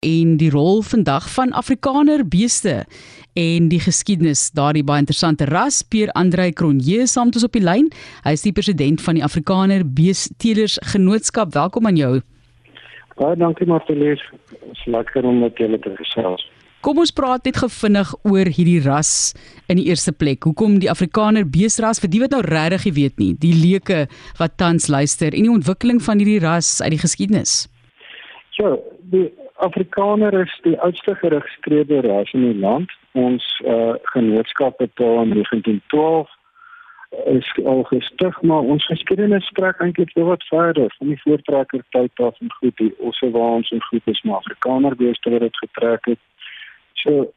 en die rol vandag van Afrikaner beeste en die geskiedenis daardie baie interessante ras Pier Andrei Cronje saam met ons op die lyn. Hy is die president van die Afrikaner Beesteelers Genootskap. Welkom aan jou. Baie dankie Martelies. Dit is lekker om met julle te gesels. Kom ons praat net gevinnig oor hierdie ras in die eerste plek. Hoekom die Afrikaner beesras vir die wat nou regtig nie weet nie, die leuke wat tans luister en die ontwikkeling van hierdie ras uit die geskiedenis. Ja, die Afrikaner is die oudste geregistreerde ras in die land. Ons uh, genootskap het al in 1912 is al gestig, maar ons geskiedenis strek eintlik baie wat verder van die voortrekker tyd af en goed die Ossewaans en goed is maar Afrikaner beeste wat dit getrek het. So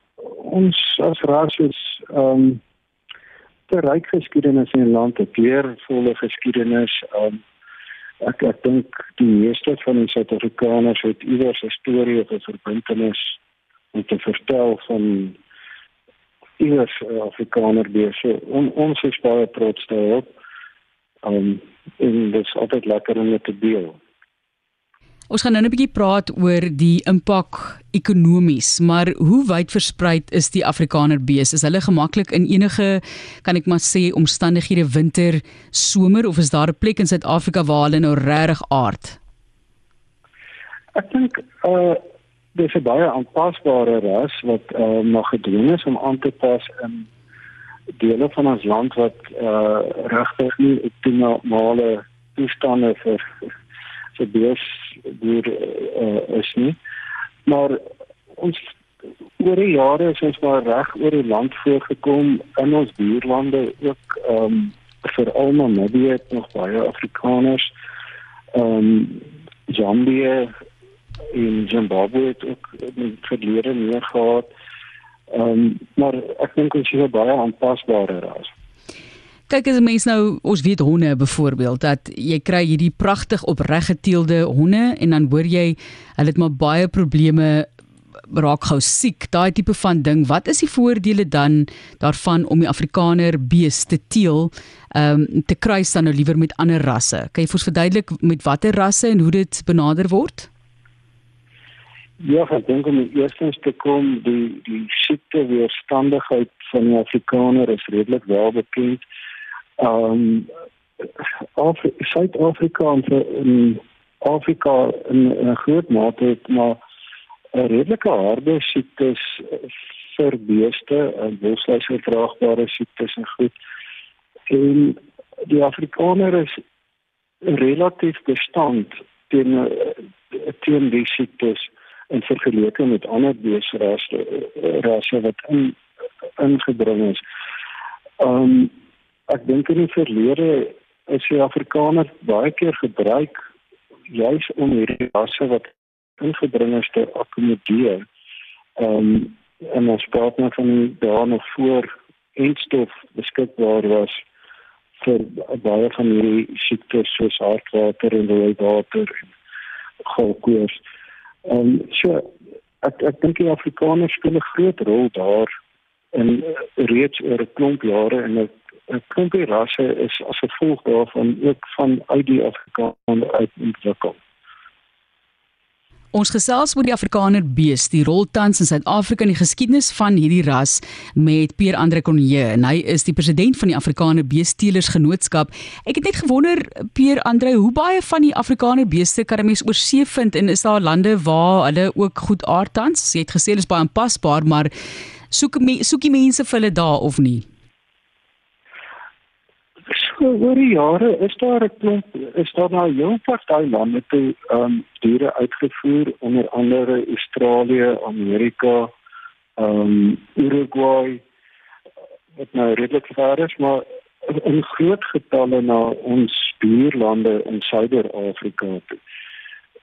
ons as ras is ehm um, te ryk geskiedenis in die land, 'n kleurvolle geskiedenis. Ehm um, ek ek dink die meeste van die Suid-Afrikaners het iewers 'n storie of 'n verbintenis om te vertel van iewers uh, Afrikaner wees. So, on, ons is baie trots daarop. Um, en dit is altyd lekker om dit te deel. Ons gaan nou 'n bietjie praat oor die impak ekonomies, maar hoe wyd versprei is die Afrikaner bees? Is hulle gemaklik in enige kan ek maar sê omstandighede winter, somer of is daar 'n plek in Suid-Afrika waar hulle nou regtig aard? Ek dink uh dis 'n baie aanpasbare ras wat uh nog gedwing is om aan te pas in dele van ons land wat uh regtig nie optimale toestande vir vir bees deur uh, is nie. Maar ons oor die jare is ons maar reg oor die land voorgekom in ons buurlande ook ehm um, vir almal Namibië het nog baie Afrikaners. Ehm um, Zambia en Zimbabwe het ook in verlede meer gehad. Ehm um, maar ek dink ons is baie aanpasbare ras. Kyk as mense nou ons weet honde byvoorbeeld dat jy kry hierdie pragtig opreggeteelde honde en dan hoor jy hulle het maar baie probleme raak gou siek daai tipe van ding. Wat is die voordele dan daarvan om die afrikaner bees te teel ehm um, te kruis dan nou liewer met ander rasse? Kan jy vir ons verduidelik met watter rasse en hoe dit benader word? Ja, ek dink om eerstens te kom die die siekte weerstandigheid van die afrikaner is redelik wel bekend. Ehm um, Suid-Afrika en Afrika in 'n groot mate het maar 'n redelike harde siektes vir beeste en bosluisverdraagbare siektes en goed. En die Afrikaner is relatief bestand teen teen die siektes en vergeleke met ander beesrasse rasse wat in ingebring is. Ehm um, ek dink in die verlede is die Afrikaner baie keer gebruik juis om hierdie rasse wat ingebring is te akkommodeer. Ehm um, en ons praat nou van daar nog voor eindstof beskikbaar was vir baie van hierdie siektes soos hartwater en rooiwater en galkoors. Ehm um, so ek ek dink die Afrikaners speel 'n groot rol daar en reeds oor 'n klomp jare en ek 'n klompie rasse is as gevolg daarvan ook van uit die Afrikaner uit ontwikkel. Ons gesels oor die Afrikaner bees, die rol tans in Suid-Afrika en die geskiedenis van hierdie ras met Pierre Andre Cronje en hy is die president van die Afrikaner Beesteelers Genootskap. Ek het net gewonder Pierre Andre, hoe baie van die Afrikaner beeste kan 'n mens oor see vind en is daar lande waar hulle ook goed aard tans? Jy het gesê hulle is baie aanpasbaar, maar soek me, soek die mense vir hulle daar of nie? So oor die jare is daar 'n klomp is daar nou heel party lande te ehm um, diere uitgevoer onder andere Australië, Amerika, ehm um, Uruguay wat nou redelik ver is, maar in groot getalle na ons buurlande in Suider-Afrika.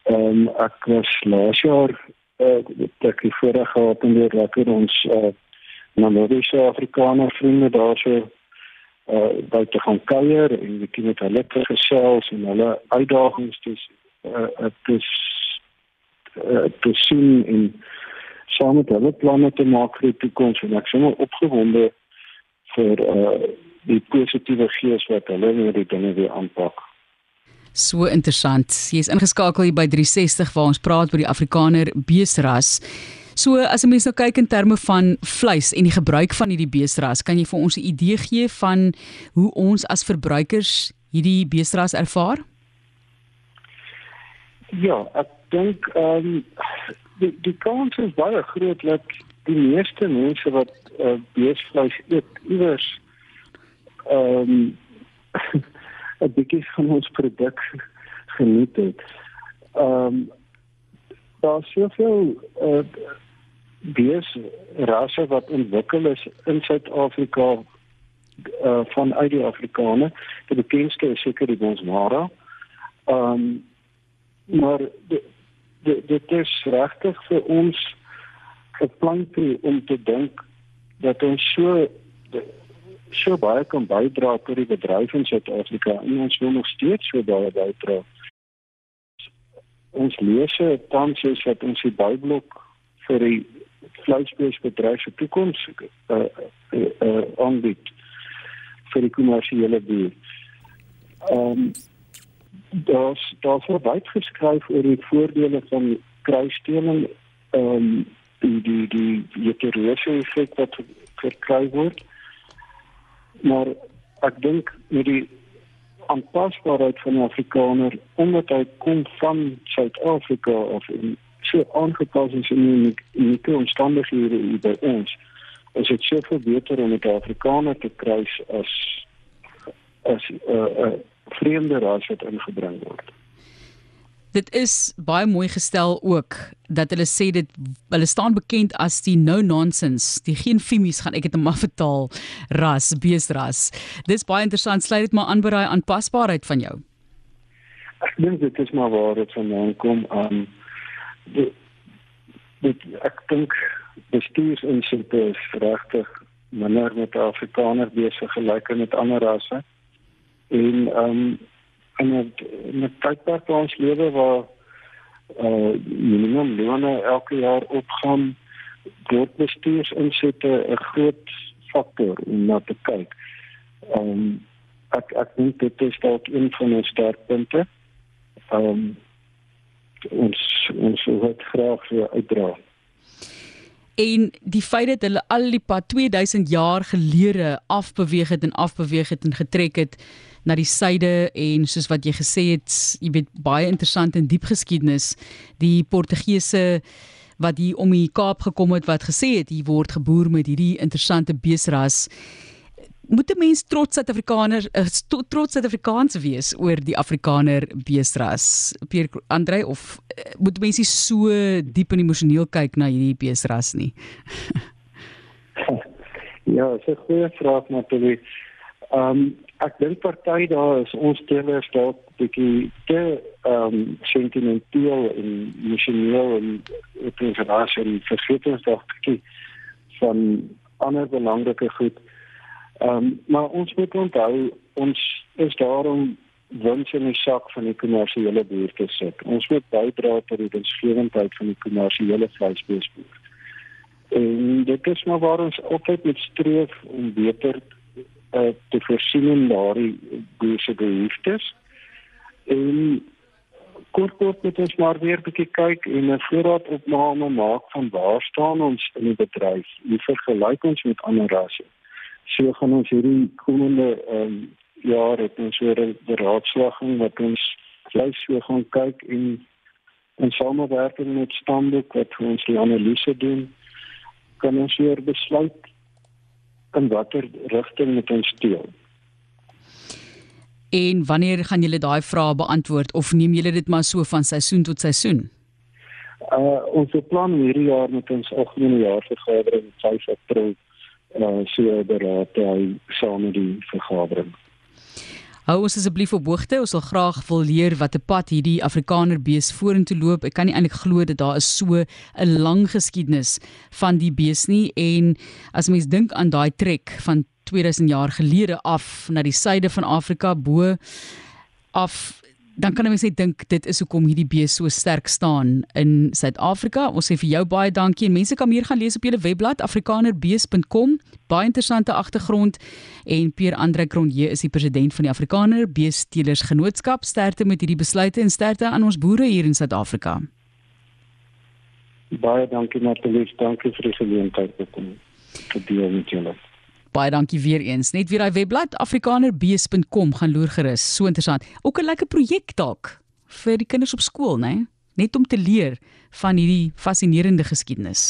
Ehm um, ek was laas jaar eh uh, ek het voorheen gehad en weer lekker ons eh uh, Namibiese Afrikaner vriende daar so uh by te gaan kuier en het met hulle gesels en hulle uitdagings dis uh dis uh te sien en saam met hulle planne te maak vir die toekoms en ek is opgewonde vir uh die positiewe gees wat hulle met die dinge weer aanpak. So interessant. Jy is ingeskakel hier by 360 waar ons praat oor die Afrikaner beesras. So as 'n mens nou kyk in terme van vleis en die gebruik van hierdie beesras, kan jy vir ons 'n idee gee van hoe ons as verbruikers hierdie beesras ervaar? Ja, ek dink ehm um, die die kans is baie groot dat die meeste mense wat uh, beesvleis eet iewers ehm um, 'n bietjie van ons produk geniet het. Ehm um, daar is soveel uh, bees rasse wat ontwikkel is in Suid-Afrika uh, vanuit die Afrikaner. Die bekendste is seker die Bonsmara. Ehm um, maar dit is regtig vir ons geplante om te dink dat ons so so baie kan bydra tot die bedryf in Suid-Afrika en ons wil nog steeds so baie bydra. Ons lese tans is dat ons die Bybelok vir die vleisbeesbedryf se toekoms uh, uh, uh, aanbied vir die kommersiële boer. Ehm um, daar's daar's baie geskryf oor die voordele van kruisstelling ehm um, die die die heterose effek wat verkry word maar ek dink met die aanpasbaarheid van die Afrikaner omdat hy kom van Suid-Afrika of in so aangepas is in die unieke omstandighede hier by ons is dit soveel beter om met Afrikaner te kruis as as 'n uh, uh, vreemde ras wat ingebring word. Dit is baie mooi gestel ook dat hulle sê dit hulle staan bekend as die no nonsense, die geen fimies gaan ek dit maar vertaal ras, beesras. Dis baie interessant, sluit dit maar aan by daai aanpasbaarheid van jou. Ek dink dit is maar waar dit vandaan kom aan um, dit dit ek dink bestuurs insitte is regtig minder met Afrikaners besig gelyk met ander rasse. En ehm um, in 'n in 'n tydperk waar ons lewe waar uh minimum loone elke jaar opgaan word bestuursinsette 'n groot faktor om na te kyk. Um ek ek dink dit is dalk een van ons sterkpunte. Um ons ons wil graag vir uitdra en die feit dat hulle al die pad 2000 jaar gelede afbeweeg het en afbeweeg het en getrek het na die suide en soos wat jy gesê het, jy weet baie interessant en diep geskiedenis, die Portugese wat hier om die Kaap gekom het wat gesê het hier word geboer met hierdie interessante beesras. Moet 'n mens trots Suid-Afrikaner eh, trots Suid-Afrikaans wees oor die Afrikaner beesras? Pierre Andre of eh, moet mense so diep en emosioneel kyk na hierdie beesras nie? ja, dis 'n goeie vraag natuurlik. Ehm um, ek dink party daar is ons teelers dalk bietjie te ehm um, sentimenteel en emosioneel en dat as jy vergeet is dat bietjie van ander belangrike goed. Ehm um, maar ons moet onthou ons is daarom wins in die sak van die kommersiële boer te sit. Ons moet bydra tot die winsgewendheid van die kommersiële vleisbeesboer. En dit is maar waar ons altyd moet streef om beter uh, te voorsien in daardie boerse behoeftes. En kort kort moet ons maar weer 'n bietjie kyk en 'n voorraadopname maak van waar staan ons in die bedryf. Hoe vergelyk ons met ander rasse? So gaan ons hierdie komende um, jaar het ons weer 'n raadslaging wat ons vleis so gaan kyk en in samewerking met Stamboek wat ons die analise doen kan ons weer besluit in watter rigting moet ons steel. En wanneer gaan julle daai vrae beantwoord of neem julle dit maar so van seisoen tot seisoen? Uh ons plan hierdie jaar met ons algemene jaarvergadering 5 April so beraad hy saam met die vergadering. Hou ons asseblief op hoogte. Ons wil graag wil leer wat 'n pad hierdie Afrikaner bees vorentoe loop. Ek kan nie eintlik glo dat daar is so 'n lang geskiedenis van die bees nie en as mens dink aan daai trek van 2000 jaar gelede af na die suide van Afrika bo af dan kan mense net dink dit is hoekom hierdie bees so sterk staan in Suid-Afrika. Ons sê vir jou baie dankie en mense kan meer gaan lees op julle webblad afrikanerbees.com. Baie interessante agtergrond en Pierre Andre Cronje is die president van die Afrikaner Beestelers Genootskap. Sterkte met hierdie besluite en sterkte aan ons boere hier in Suid-Afrika. Baie dankie Natalie, dankie vir die geleentheid om te deel met julle. Baie dankie weer eens. Net weer daai webblad afrikanerbees.com gaan loer gerus. So interessant. Ook 'n lekker projek dalk vir die kinders op skool, né? Net om te leer van hierdie fascinerende geskiedenis.